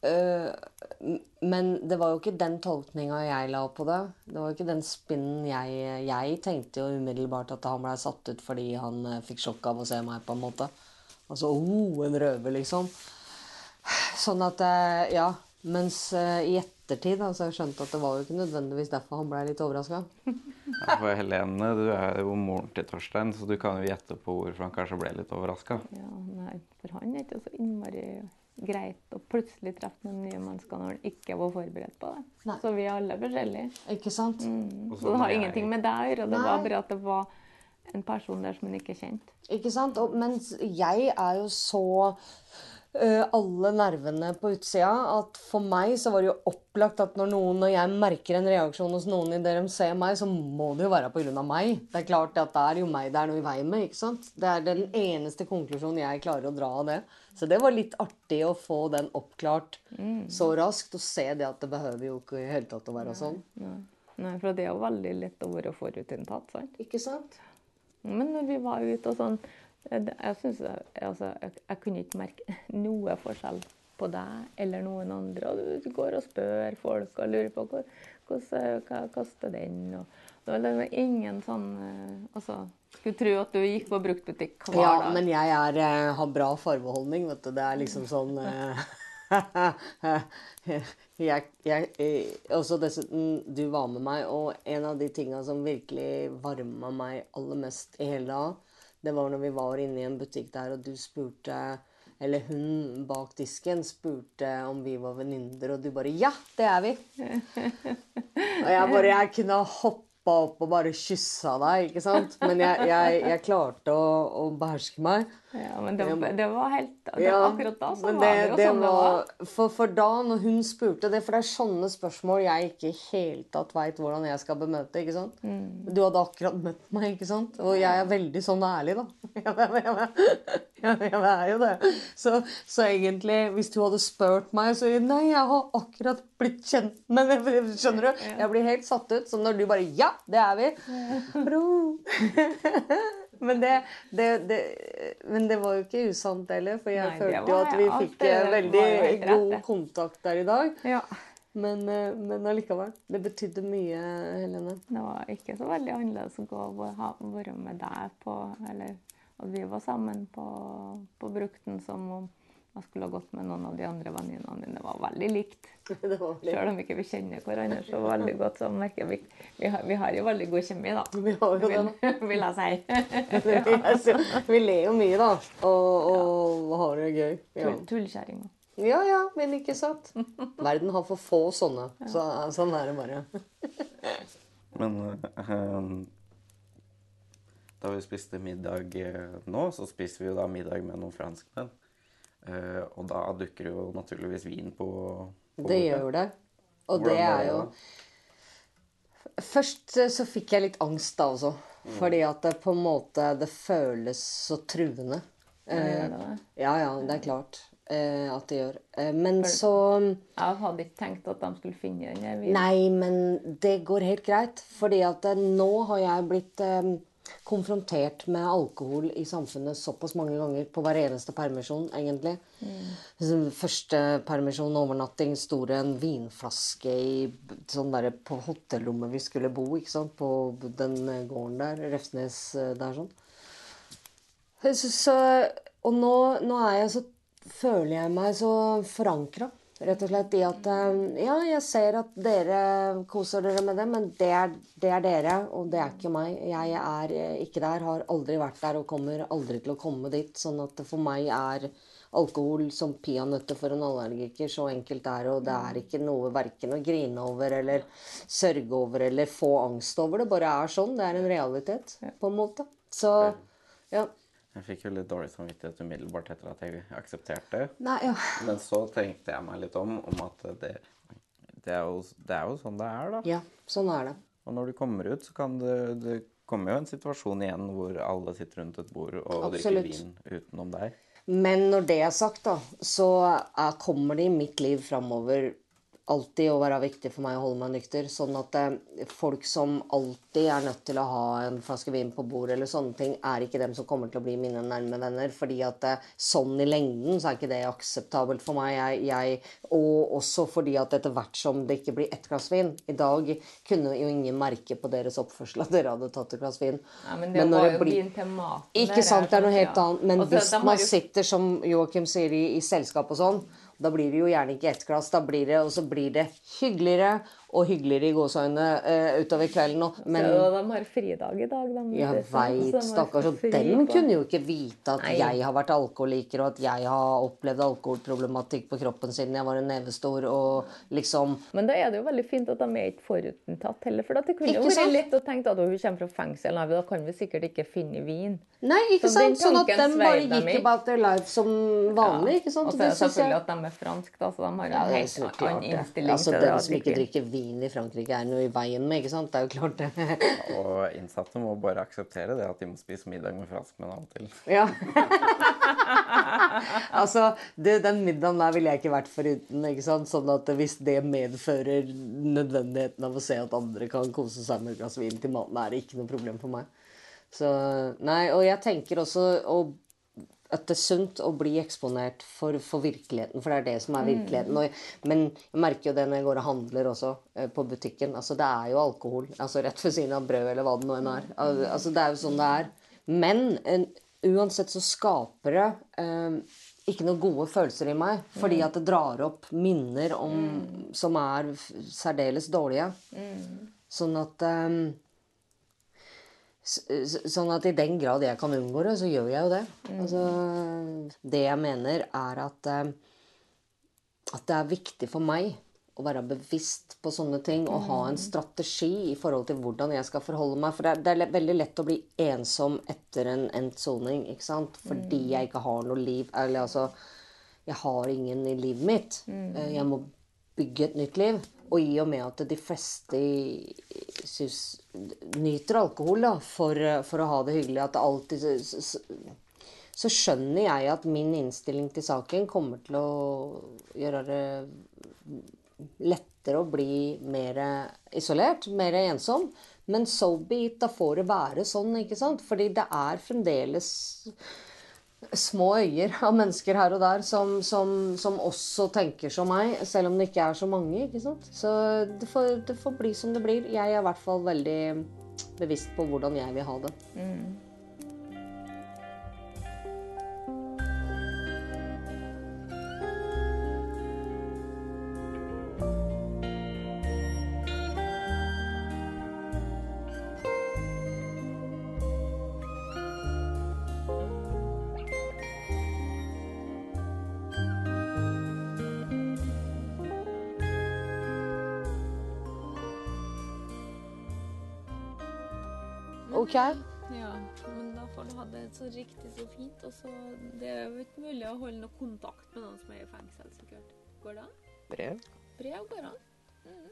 Uh, men det var jo ikke den tolkninga jeg la på det. Det var jo ikke den spinnen jeg Jeg tenkte jo umiddelbart at han blei satt ut fordi han eh, fikk sjokk av å se meg, på en måte. Altså oh, en røver, liksom. Sånn at eh, Ja. Mens i ettertid da, så har jeg skjønt at det var jo ikke nødvendigvis derfor han blei litt overraska. Ja, for Helene, du er jo moren til Torstein, så du kan jo gjette på hvorfor han kanskje ble litt overraska. Ja, nei, for han er ikke så innmari greit å plutselig treffe noen nye mennesker når en ikke var forberedt på det. Nei. Så vi er alle forskjellige. Ikke sant? Mm. Så det har jeg- ingenting med deg å gjøre. Det Nei. var bare at det var en person der som en ikke kjente. Ikke sant? Og, mens jeg er jo så alle nervene på utsida at for meg så var det jo opplagt at når noen, når jeg merker en reaksjon hos noen idet de ser meg, så må det jo være av meg. Det er klart at det er jo meg det er noe i veien med, ikke sant? Det er den eneste konklusjonen jeg klarer å dra av det. Så det var litt artig å få den oppklart så raskt, og se det at det behøver jo ikke i hele tatt å være sånn. Nei. Nei, for det er jo veldig lett å være forutinntatt. sant? Ikke sant? Men når vi var ute og sånn eh, det- Jeg synes altså, jeg, jeg kunne ikke merke (laughs) noe forskjell på deg eller noen andre. Og du, går og spør folk og lurer på hvor- hvordan, hva koster den. Og, det var liksom ingen sånn eh, altså, Skulle tro at du gikk på bruktbutikk hver Ja, dag. men jeg er, eh, har bra farveholdning, vet du. Det er liksom sånn eh, (laughs) jeg, jeg, Også dessuten, du var med meg, og en av de tinga som virkelig varma meg aller mest i hele dag, det var når vi var inne i en butikk der, og du spurte eller hun bak disken spurte om vi var venninner, og du bare 'Ja, det er vi'. (laughs) Og jeg bare Jeg kunne ha hoppa opp og bare kyssa deg, ikke sant? Men jeg, jeg, jeg klarte å, å beherske meg. Ja, men det, var- det var helt det, Ja, Akkurat da så men var det jo sånn det var. For, for da, når hun spurte det For det er sånne spørsmål jeg ikke i hele tatt veit hvordan jeg skal bemøte. ikke sant? Mm. Du hadde akkurat møtt meg, ikke sant? Og jeg er veldig sånn ærlig, da. (laughs) Jeg, jeg er jo det. Så, så egentlig, hvis du hadde spurt meg, så Nei, jeg har akkurat blitt kjent med. Skjønner du? Jeg blir helt satt ut. Som når du bare Ja, det er vi. (laughs) Men det, det, det, men det var jo ikke usant heller, for jeg Nei, følte jo at vi fikk veldig god kontakt der i dag. Ja. Men, eh, men allikevel. Det betydde mye, Helene. Det var ikke så veldig annerledes å gå og ha- være med deg på Eller at vi var sammen på, på Brukten som om jeg skulle ha gått med noen av de andre venninnene mine. Det var veldig likt. (laughs) Det Selv om ikke vi kjenner hverandre så veldig godt, så merker vi vi har, vi har jo veldig god kjemi, da. (laughs) Vi har jo det, (laughs) Vil, vil jeg si. Vi ler jo mye, da. Og, og har det gøy. Ja. Tull- Tullkjerringa. ja ja, men ikke sant? Verden har for få sånne. Så, sånn er det bare. Men eh, da vi spiste middag eh, nå, så spiser vi jo da middag med noen franskmenn. Eh, og da dukker jo naturligvis vin på, på Det bordet. gjør det. Og Hvordan det er jo? Først eh, så fikk jeg litt angst da også. Fordi at det på en måte Det føles så truende. Eh, ja, ja, det er klart eh, at det gjør. Men så Jeg hadde ikke tenkt at de skulle finne den. Nei, men det går helt greit. Fordi at nå har jeg blitt konfrontert med alkohol i samfunnet såpass mange ganger på hver eneste permisjon, egentlig. Mm. Første permisjon, overnatting, sto det en vinflaske i sånn der, på hotellrommet vi skulle bo, ikke sant? på den eh, gården der, Refsnes eh, der sånn. Så, og nå, nå er jeg så føler jeg meg så forankra. Rett og slett i at eh, ja, jeg ser at dere koser dere med det, men det er, det er dere, og det er ikke meg. Jeg er eh, ikke der, har aldri vært der og kommer aldri til å komme dit. Sånn at for meg er alkohol som peanøtter for en allergiker. Så enkelt er det, og det er ikke noe verken å grine over eller sørge over eller få angst over. Det bare er sånn. Det er en realitet, på en måte. Så ja. Jeg fikk jo litt dårlig samvittighet umiddelbart etter at jeg aksepterte. Nei, ja. Men så tenkte jeg meg litt om, om at det, det, er jo, det er jo sånn det er, da. ja, sånn er det. Og når du kommer ut, så kan det, det kommer jo en situasjon igjen hvor alle sitter rundt et bord og Absolutt. drikker vin utenom deg. Men når det er sagt, da, så er, kommer det i mitt liv framover alltid å være viktig for meg å holde meg nykter. Sånn at eh, folk som alltid er nødt til å ha en flaske vin på bordet, eller sånne ting, er ikke dem som kommer til å bli mine nærme venner. fordi at eh, sånn i lengden så er ikke det akseptabelt for meg. Jeg, jeg, og også fordi at etter hvert som det ikke blir ett glass vin I dag kunne jo ingen merke på deres oppførsel at dere hadde tatt et glass vin. Ja, men det var det jo blir- vin til maten. ikke sant, det er noe helt annet. Men hvis man sitter, som Joakim sier, i, i selskap og sånn, da blir det jo gjerne ikke ett glass. Da blir det, og så blir det hyggeligere, og hyggeligere i gåseøynene uh, utover kvelden. Og, men Så de har fridag i dag, de. jeg de veit, stakkars. Og dem kunne jo ikke vite at Nei. jeg har vært alkoholiker, og at jeg har opplevd alkoholproblematikk på kroppen siden jeg var en nevestor, og liksom Men da er det jo veldig fint at de er ikke forutinntatt heller. For det kunne jo vært litt lett å tenke at hun kommer fra fengsel, nei, da kan vi sikkert ikke finne vin. Nei, ikke Så sant? Sånn at de bare gikk about their life som vanlig. ikke sant? Og så er det jeg- selvfølgelig at de er fransk, da, så de har en Ja, helt annen innstilling Altså. Den som ikke drikker vin i Frankrike, er noe i veien med, ikke sant? Det er jo klart det. Og innsatte må bare akseptere det at de må spise middag med franskmenn av og til. Ja. (laughs) altså, det, den middagen der ville jeg ikke vært foruten. ikke sant? Sånn at hvis det medfører nødvendigheten av å se at andre kan kose seg med et glass vin til maten, er det ikke noe problem for meg. Så, nei, Og jeg tenker også å, at det er sunt å bli eksponert for, for virkeligheten, for det er det som er virkeligheten. Og, men jeg merker jo det når jeg går og handler også, eh, på butikken. Altså, det er jo alkohol. altså Rett ved siden av brød, eller hva det nå enn er. Altså, det er jo sånn det er. Men en, uansett så skaper det eh, ikke noen gode følelser i meg. Fordi at det drar opp minner om, som er særdeles dårlige. Sånn at eh, Sånn at i den grad jeg kan unngå det, så gjør jeg jo det. Altså, det jeg mener, er at eh, At det er viktig for meg å være bevisst på sånne ting og ha en strategi i forhold til hvordan jeg skal forholde meg. For det er, det er veldig lett å bli ensom etter en endt soning, ikke sant? Fordi jeg ikke har noe liv. Eller altså Jeg har ingen i livet mitt. Eh, Jeg må bygge et nytt liv. Og i og med at de fleste synes, nyter alkohol da, for, for å ha det hyggelig, at alltid så, så skjønner jeg at min innstilling til saken kommer til å gjøre det lettere å bli mer isolert, mer ensom. Men so be it, da får det være sånn, ikke sant? Fordi det er fremdeles små øyer av mennesker her og der som, som, som også tenker som meg, selv om det ikke er så mange. ikke sant? Så det får, det får bli som det blir. Jeg er i hvert fall veldig bevisst på hvordan jeg vil ha det. Ok? Ja, men da får du ha det så riktig så fint. Og så Det er jo ikke mulig å holde noe kontakt med noen som er i fengsel, sikkert. Går det an? Brev? Brev går an. Mm.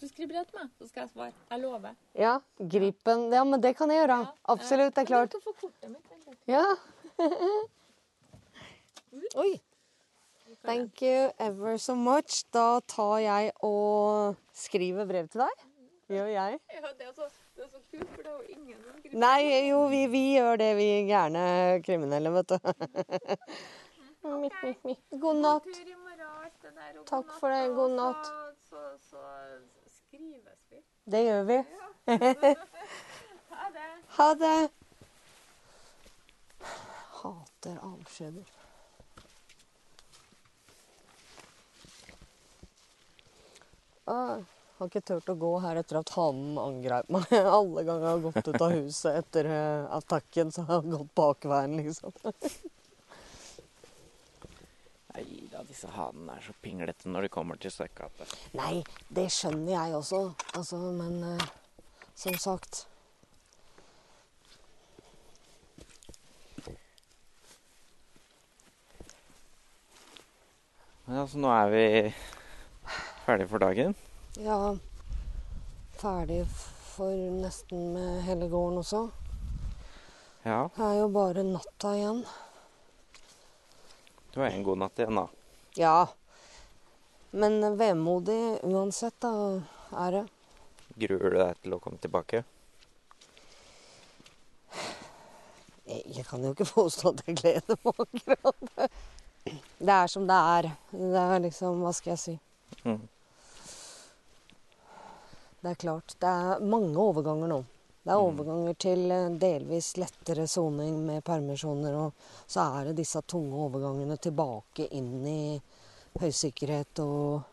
Du skriver brev til meg, så skal jeg svare. Jeg lover. Ja, Gripen Ja, men det kan jeg gjøre. Absolutt, det er klart. Du skal få kortet mitt. eller? Ja. (laughs) Oi. Thank you ever so much. Da tar jeg og skriver brev til deg. Gjør jeg? Ja, det er så, det er så kult, for det er jo ingen kriminelle. Nei, jo, vi, vi gjør det, vi gærne kriminelle, vet du. (laughs) Mitt, mitt, mitt. God natt. Takk for det, god natt. Så, så, så skrives vi. Det gjør vi. (laughs) Ha det. Ha det. Hater avskjeder. Ah, har ikke turt å gå her etter at hanen angrep meg. (laughs) Alle ganger jeg har gått ut av huset etter eh, attacken, så har jeg gått bakveien, liksom. (laughs) Nei da, disse hanene er så pinglete når de kommer til stykket. Nei, det skjønner jeg også, altså, men uh, som sagt Men altså, nå er vi ferdige for dagen. Ja, ferdig for nesten med hele gården også. Ja, Det er jo bare natta igjen. det var en god natt igjen, da. Ja. Men vemodig uansett, da, er det. Gruer du deg til å komme tilbake? Jeg kan jo ikke påstå at jeg gleder meg akkurat. Det er som det er. Det er liksom Hva skal jeg si? Mhm. Det er klart. Det er mange overganger nå. Det er overganger til eh, delvis lettere soning med permisjoner, og så er det disse tunge overgangene tilbake inn i høysikkerhet og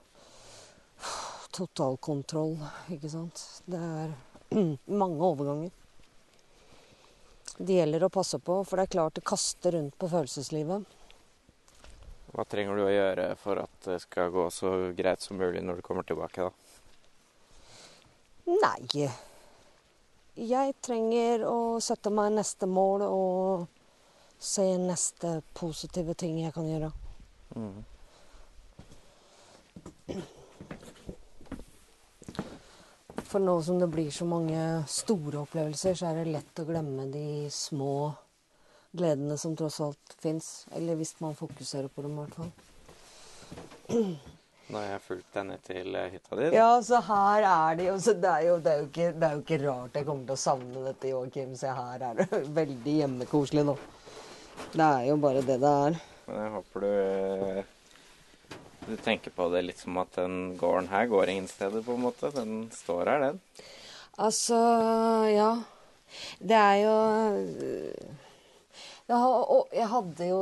totalkontroll, ikke sant. Det er (clears throat) mange overganger. Det gjelder å passe på, for det er klart det kaster rundt på følelseslivet. Hva trenger du å gjøre for at det skal gå så greit som mulig når du kommer tilbake, da? Nei. Jeg trenger å sette meg neste mål og se neste positive ting jeg kan gjøre. Mm. For nå som det blir så mange store opplevelser, så er det lett å glemme de små gledene som tross alt fins. Eller hvis man fokuserer på dem, i hvert fall. Nå har jeg fulgt deg ned til eh, hytta di. Ja, så her er det jo så det er jo, det er jo, ikke, det er jo ikke rart jeg kommer til å savne dette, Joakim. Se her er det (laughs) veldig hjemmekoselig nå. Det er jo bare det det er. Men jeg håper du eh, Du tenker på det litt som at den gården her går ingen steder, på en måte. Den står her, den. Altså, ja. Det er jo har, og jeg hadde jo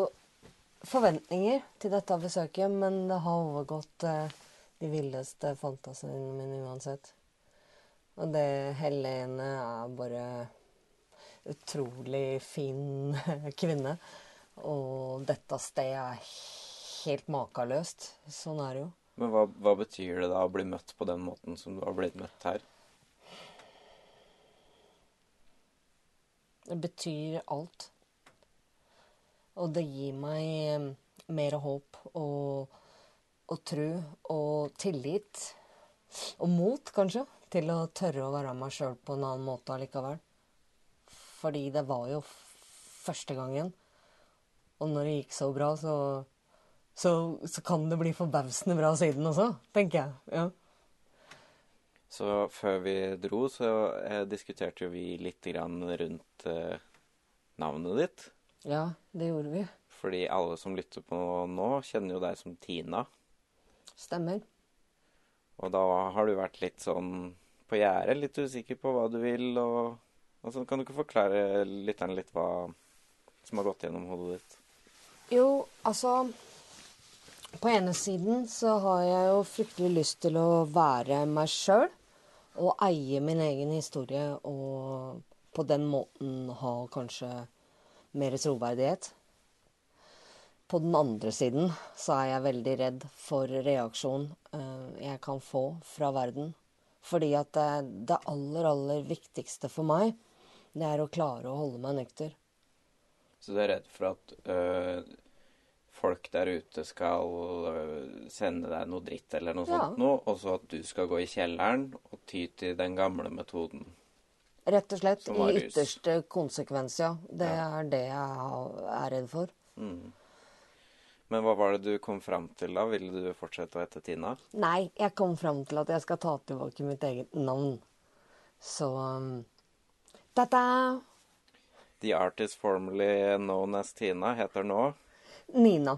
forventninger til dette besøket, men det har overgått eh, de villeste fantasiene mine uansett. Og det Helene er bare utrolig fin (laughs) kvinne. Og dette stedet er helt makeløst. Sånn er det jo. Men hva, hva betyr det da å bli møtt på den måten som du har blitt møtt her? Det betyr alt. Og det gir meg eh, mer håp og, og tro og tillit. Og mot, kanskje, til å tørre å være meg sjøl på en annen måte allikevel. Fordi det var jo første gangen. Og når det gikk så bra, så, så, så kan det bli forbausende bra siden også, tenker jeg. Ja. Så før vi dro, så eh, diskuterte jo vi litt grann rundt eh, navnet ditt. Ja, det gjorde vi. Fordi alle som lytter på nå, kjenner jo deg som Tina. Stemmer. Og da har du vært litt sånn på gjerdet, litt usikker på hva du vil. Og, og så kan du ikke forklare lytterne litt hva som har gått gjennom hodet ditt? Jo, altså På ene siden så har jeg jo fryktelig lyst til å være meg sjøl. Og eie min egen historie og på den måten ha kanskje mer troverdighet. På den andre siden så er jeg veldig redd for reaksjon eh, jeg kan få fra verden. Fordi at det, aller, aller viktigste for meg, det er å klare å holde meg nykter. Så du er redd for at øh, folk der ute skal øh, sende deg noe dritt eller noe Ja. sånt noe, og så at du skal gå i kjelleren og ty til den gamle metoden? Rett og slett. I ytterste konsekvens, ja. Det Ja. er det jeg er redd for. Mm. Men hva var det du kom fram til da? Ville du fortsette å hete Tina? Nei, jeg kom fram til at jeg skal ta tilbake mitt eget navn. Så um, Ta-ta! The artist formerly known as Tina heter nå Nina.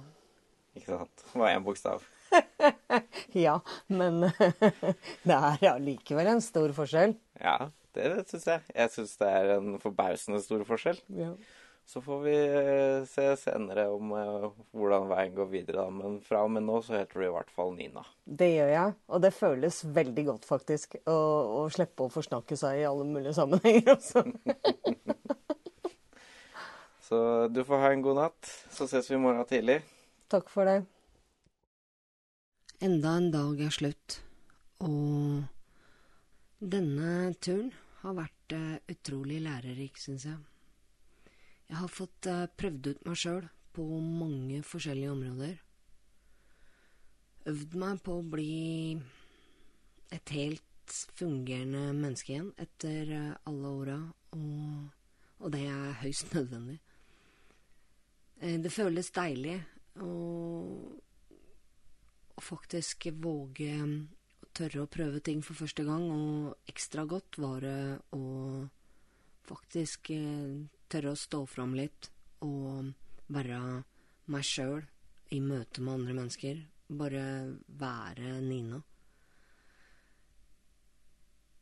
Ikke sant? Det var én bokstav. (laughs) Ja, men (laughs) det er allikevel en stor forskjell. Ja, det syns jeg. Jeg syns det er en forbausende stor forskjell. Ja. Så får vi eh, se senere om eh, hvordan veien går videre, da. Men fra og med nå så heter du i hvert fall Nina. Det gjør jeg, og det føles veldig godt, faktisk. Å, å slippe å forsnakke seg i alle mulige sammenhenger, også. (laughs) (laughs) Så du får ha en god natt. Så ses vi i morgen tidlig. Takk for det. Enda en dag er slutt, og denne turen har vært eh, utrolig lærerik, syns jeg. Jeg har fått eh, prøvd ut meg sjøl på mange forskjellige områder. Øvd meg på å bli et helt fungerende menneske igjen etter eh, alle åra, og, og det er høyst (laughs) nødvendig. Det føles deilig å, faktisk våge tørre å prøve ting for første gang, og ekstra godt var det å faktisk eh, tørre å stå fram litt og være meg sjøl i møte med andre mennesker. Bare være Nina.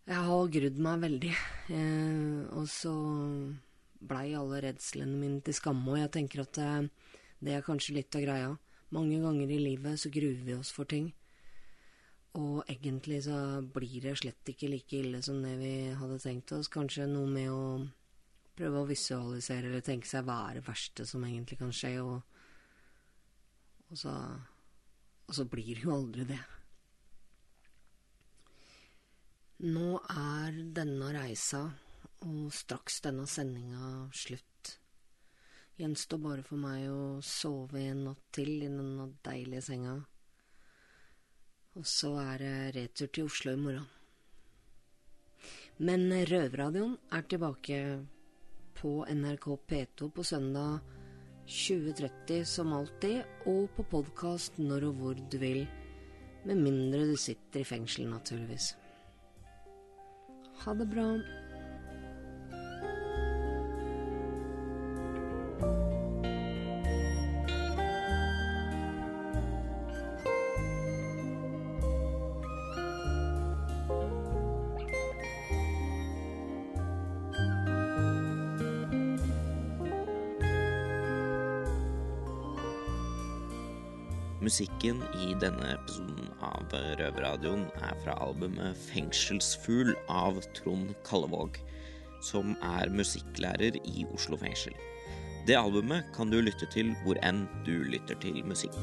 Jeg har grudd meg veldig, (laughs) eh, og så blei alle redslene mine til skamme, og jeg tenker at det, det er kanskje litt av greia. Mange ganger i livet så gruer vi oss for ting. Og egentlig så blir det slett ikke like ille som det vi hadde tenkt oss. Kanskje noe med å prøve å visualisere eller tenke seg hva er det verste som egentlig kan skje, og, og, så, og så blir det jo aldri det. Nå er denne reisa og straks denne sendinga slutt. Gjenstår bare for meg å sove en natt til i denne deilige senga. Og så er det retur til Oslo i morgen. Men Røverradioen er tilbake på NRK P2 på søndag 2030 som alltid, og på podkast når og hvor du vil. Med mindre du sitter i fengsel, naturligvis. Ha det bra. Musikken i denne episoden av Røverradioen er fra albumet 'Fengselsfugl' av Trond Kallevåg, som er musikklærer i Oslo fengsel. Det albumet kan du lytte til hvor enn du lytter til musikk.